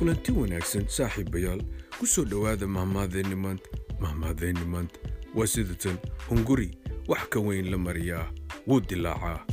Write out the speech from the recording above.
kulanti wanaagsan saaxiibayaal ku soo dhowaada mahmaadeenni maanta mahmaadeenni maanta waa sidatan hunguri wax ka weyn la mariyaa. Wuu dilaacaa